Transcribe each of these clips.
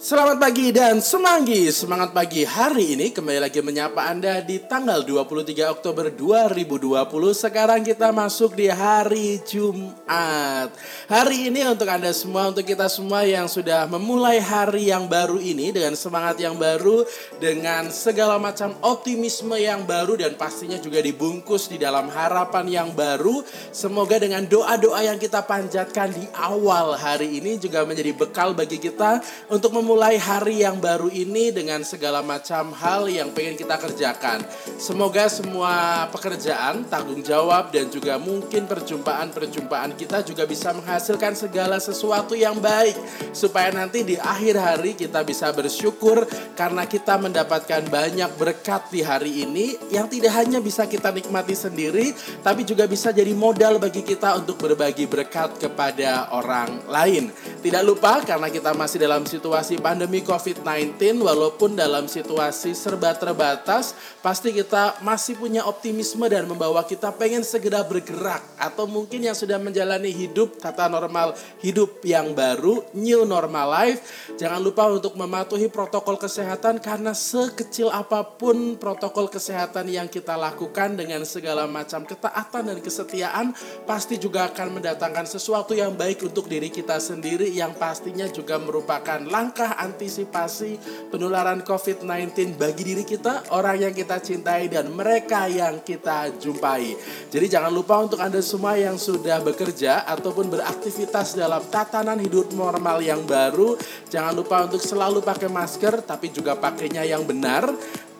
Selamat pagi dan semanggi. Semangat pagi hari ini. Kembali lagi menyapa Anda di tanggal 23 Oktober 2020 Sekarang kita masuk di hari Jumat. Hari ini untuk Anda semua, untuk kita semua yang sudah memulai hari yang baru ini Dengan semangat yang baru, dengan segala macam optimisme yang baru Dan pastinya juga dibungkus di dalam harapan yang baru. Semoga dengan doa-doa yang kita panjatkan di awal hari ini Juga menjadi bekal bagi kita untuk memulai memulai hari yang baru ini dengan segala macam hal yang pengen kita kerjakan. Semoga semua pekerjaan, tanggung jawab, dan juga mungkin perjumpaan-perjumpaan kita juga bisa menghasilkan segala sesuatu yang baik. Supaya nanti di akhir hari kita bisa bersyukur karena kita mendapatkan banyak berkat di hari ini yang tidak hanya bisa kita nikmati sendiri, tapi juga bisa jadi modal bagi kita untuk berbagi berkat kepada orang lain. Tidak lupa karena kita masih dalam situasi pandemi COVID-19 walaupun dalam situasi serba terbatas pasti kita masih punya optimisme dan membawa kita pengen segera bergerak atau mungkin yang sudah menjalani hidup kata normal hidup yang baru new normal life. Jangan lupa untuk mematuhi protokol kesehatan karena sekecil apa pun protokol kesehatan yang kita lakukan dengan segala macam ketaatan dan kesetiaan pasti juga akan mendatangkan sesuatu yang baik untuk diri kita sendiri yang pastinya juga merupakan langkah antisipasi penularan COVID-19 bagi diri kita, orang yang kita cintai, dan mereka yang kita jumpai. Jadi jangan lupa untuk Anda semua yang sudah bekerja ataupun beraktivitas dalam tatanan hidup normal yang baru, jangan lupa untuk selalu pakai masker, tapi juga pakainya yang benar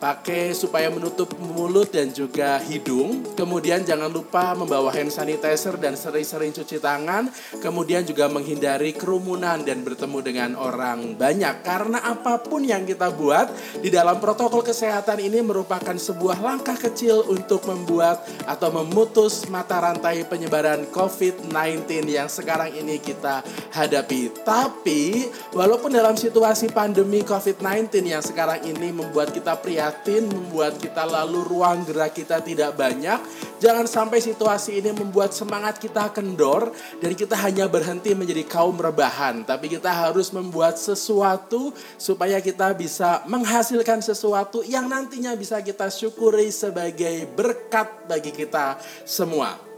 pakai supaya menutup mulut dan juga hidung. Kemudian jangan lupa membawa hand sanitizer dan sering-sering cuci tangan. Kemudian juga menghindari kerumunan dan bertemu dengan orang banyak. Karena apa pun yang kita buat di dalam protokol kesehatan ini merupakan sebuah langkah kecil untuk membuat atau memutus mata rantai penyebaran COVID-19 yang sekarang ini kita hadapi. Tapi walaupun dalam situasi pandemi COVID-19 yang sekarang ini membuat kita pria prihatin, membuat kita lalu ruang gerak kita tidak banyak. Jangan sampai situasi ini membuat semangat kita kendor dan kita hanya berhenti menjadi kaum rebahan. Tapi kita harus membuat sesuatu supaya kita bisa menghasilkan sesuatu yang nantinya bisa kita syukuri sebagai berkat bagi kita semua.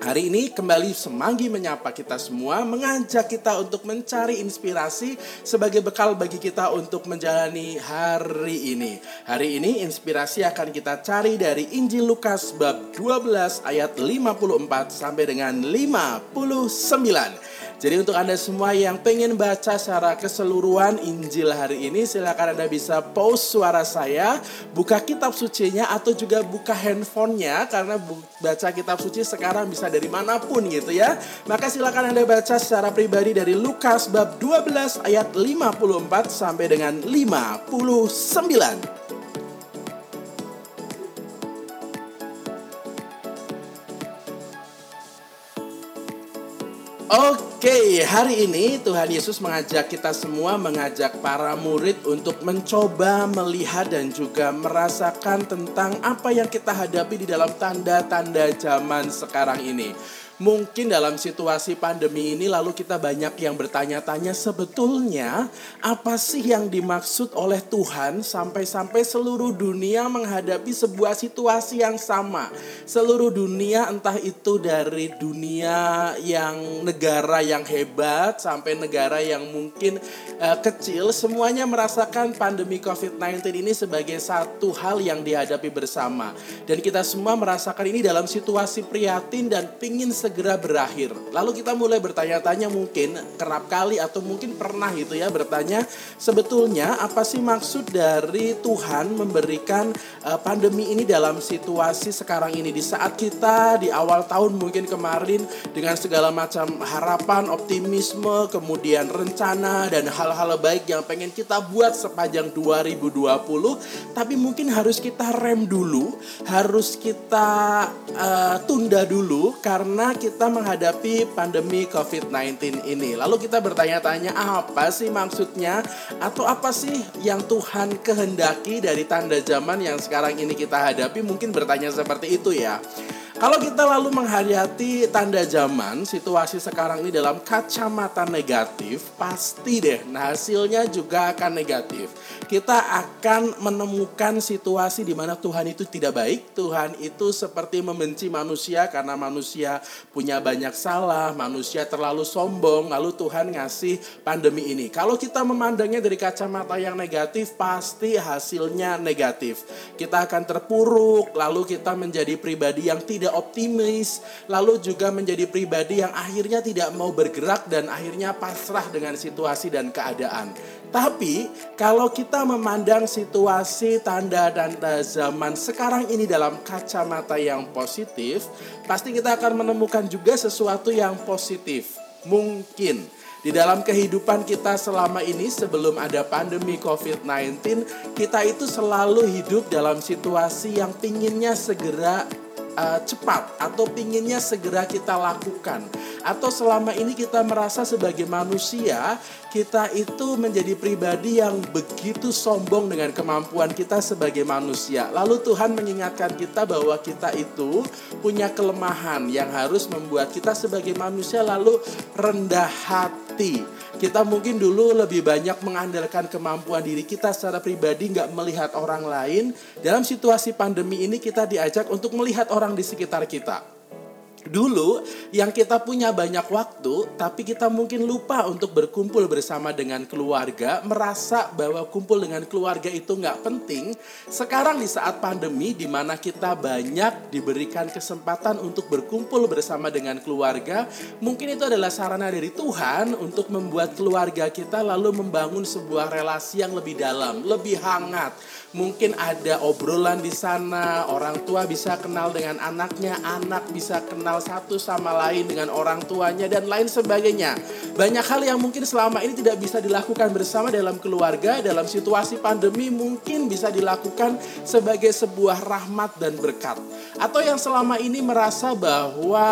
Hari ini kembali semanggi menyapa kita semua, mengajak kita untuk mencari inspirasi sebagai bekal bagi kita untuk menjalani hari ini. Hari ini inspirasi akan kita cari dari Injil Lukas bab 12 ayat 54 sampai dengan 59. Jadi untuk Anda semua yang pengen baca secara keseluruhan Injil hari ini silakan Anda bisa pause suara saya, buka kitab sucinya atau juga buka handphonenya karena baca kitab suci sekarang bisa dari mana pun gitu ya. Maka silakan Anda baca secara pribadi dari Lukas bab 12 ayat 54 sampai dengan 59. Oke, hari ini Tuhan Yesus mengajak kita semua, mengajak para murid untuk mencoba melihat dan juga merasakan tentang apa yang kita hadapi di dalam tanda-tanda zaman sekarang ini. Mungkin dalam situasi pandemi ini lalu kita banyak yang bertanya-tanya sebetulnya apa sih yang dimaksud oleh Tuhan sampai-sampai seluruh dunia menghadapi sebuah situasi yang sama. Seluruh dunia entah itu dari dunia yang negara yang hebat sampai negara yang mungkin uh, kecil semuanya merasakan pandemi COVID-19 ini sebagai satu hal yang dihadapi bersama. Dan kita semua merasakan ini dalam situasi prihatin dan pingin segera berakhir. Lalu kita mulai bertanya-tanya mungkin kerap kali atau mungkin pernah itu ya bertanya sebetulnya apa sih maksud dari Tuhan memberikan uh, pandemi ini dalam situasi sekarang ini di saat kita di awal tahun mungkin kemarin dengan segala macam harapan, optimisme, kemudian rencana dan hal-hal baik yang pengen kita buat sepanjang 2020 tapi mungkin harus kita rem dulu, harus kita uh, tunda dulu karena kita menghadapi pandemi COVID-19 ini. Lalu kita bertanya-tanya apa sih maksudnya atau apa sih yang Tuhan kehendaki dari tanda zaman yang sekarang ini kita hadapi? Mungkin bertanya seperti itu ya. Kalau kita lalu menghayati tanda zaman, situasi sekarang ini dalam kacamata negatif, pasti deh nah hasilnya juga akan negatif. Kita akan menemukan situasi di mana Tuhan itu tidak baik, Tuhan itu seperti membenci manusia karena manusia punya banyak salah, manusia terlalu sombong, lalu Tuhan ngasih pandemi ini. Kalau kita memandangnya dari kacamata yang negatif, pasti hasilnya negatif. Kita akan terpuruk, lalu kita menjadi pribadi yang tidak optimis, lalu juga menjadi pribadi yang akhirnya tidak mau bergerak dan akhirnya pasrah dengan situasi dan keadaan. Tapi kalau kita memandang situasi tanda-tanda zaman sekarang ini dalam kacamata yang positif, pasti kita akan menemukan juga sesuatu yang positif. Mungkin di dalam kehidupan kita selama ini sebelum ada pandemi COVID-19, kita itu selalu hidup dalam situasi yang pinginnya segera uh, cepat atau pinginnya segera kita lakukan atau selama ini kita merasa sebagai manusia kita itu menjadi pribadi yang begitu sombong dengan kemampuan kita sebagai manusia. Lalu Tuhan mengingatkan kita bahwa kita itu punya kelemahan yang harus membuat kita sebagai manusia lalu rendah hati. Kita mungkin dulu lebih banyak mengandalkan kemampuan diri kita secara pribadi, nggak melihat orang lain. Dalam situasi pandemi ini kita diajak untuk melihat orang di sekitar kita. Dulu yang kita punya banyak waktu, tapi kita mungkin lupa untuk berkumpul bersama dengan keluarga, merasa bahwa kumpul dengan keluarga itu nggak penting. Sekarang di saat pandemi, di mana kita banyak diberikan kesempatan untuk berkumpul bersama dengan keluarga, mungkin itu adalah sarana dari Tuhan untuk membuat keluarga kita lalu membangun sebuah relasi yang lebih dalam, lebih hangat. Mungkin ada obrolan di sana, orang tua bisa kenal dengan anaknya, anak bisa kenal satu sama lain dengan orang tuanya dan lain sebagainya. Banyak hal yang mungkin selama ini tidak bisa dilakukan bersama dalam keluarga, dalam situasi pandemi mungkin bisa dilakukan sebagai sebuah rahmat dan berkat. Atau yang selama ini merasa bahwa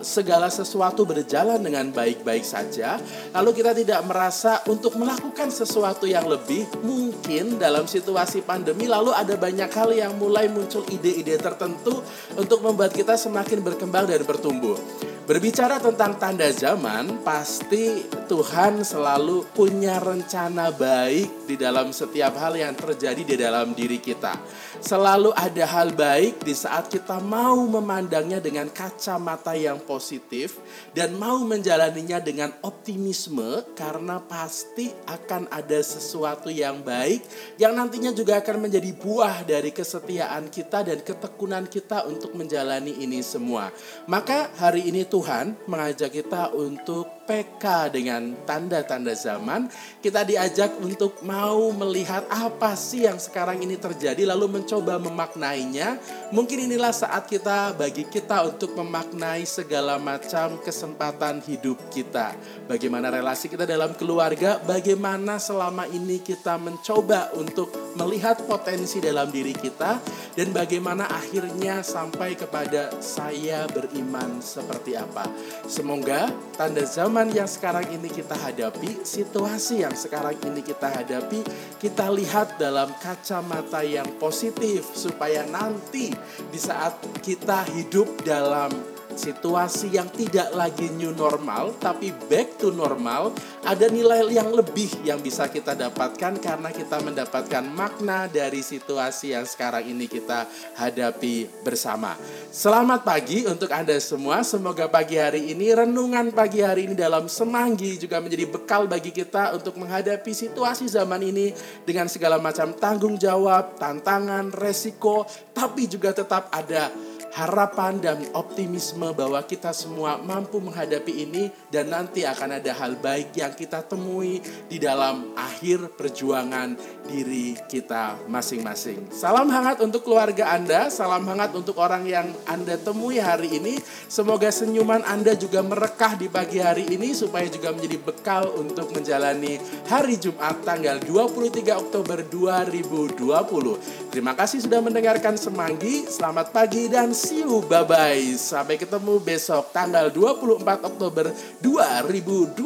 segala sesuatu berjalan dengan baik-baik saja, lalu kita tidak merasa untuk melakukan sesuatu yang lebih, mungkin dalam situasi pandemi lalu ada banyak hal yang mulai muncul ide-ide tertentu untuk membuat kita semakin berkembang dan bertumbuh. Berbicara tentang tanda zaman, pasti Tuhan selalu punya rencana baik di dalam setiap hal yang terjadi di dalam diri kita. Selalu ada hal baik di saat kita mau memandangnya dengan kacamata yang positif dan mau menjalaninya dengan optimisme karena pasti akan ada sesuatu yang baik yang nantinya juga akan menjadi buah dari kesetiaan kita dan ketekunan kita untuk menjalani ini semua. Maka hari ini Tuhan mengajak kita untuk PK dengan tanda-tanda zaman. Kita diajak untuk mau melihat apa sih yang sekarang ini terjadi lalu mencoba memaknainya. Mungkin inilah saat kita bagi kita untuk memaknai segala macam kesempatan hidup kita. Bagaimana relasi kita dalam keluarga, bagaimana selama ini kita mencoba untuk melihat potensi dalam diri kita dan bagaimana akhirnya sampai kepada saya beriman seperti apa. Semoga tanda zaman yang sekarang kita hadapi, situasi yang sekarang ini kita hadapi, kita lihat dalam kacamata yang positif supaya nanti di saat kita hidup dalam situasi yang tidak lagi new normal tapi back to normal ada nilai yang lebih yang bisa kita dapatkan karena kita mendapatkan makna dari situasi yang sekarang ini kita hadapi bersama. Selamat pagi untuk Anda semua. Semoga pagi hari ini renungan pagi hari ini dalam semanggi juga menjadi bekal bagi kita untuk menghadapi situasi zaman ini dengan segala macam tanggung jawab, tantangan, resiko, tapi juga tetap ada harapan dan optimisme bahwa kita semua mampu menghadapi ini dan nanti akan ada hal baik yang kita temui di dalam akhir perjuangan diri kita masing-masing. Salam hangat untuk keluarga Anda, salam hangat untuk orang yang Anda temui hari ini. Semoga senyuman Anda juga merekah di pagi hari ini supaya juga menjadi bekal untuk menjalani hari Jumat tanggal 23 Oktober 2020. Terima kasih sudah mendengarkan Semanggi. Selamat pagi dan see you. Bye-bye. Sampai ketemu besok tanggal 24 Oktober 2020.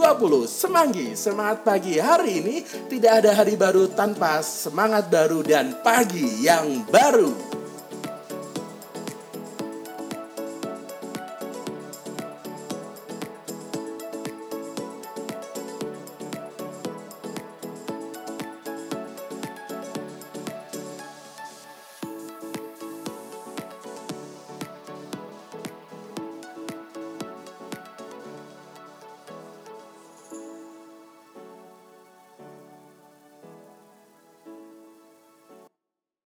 Semanggi, semangat pagi. Hari ini tidak ada hari baru tanpa semangat baru dan pagi yang baru.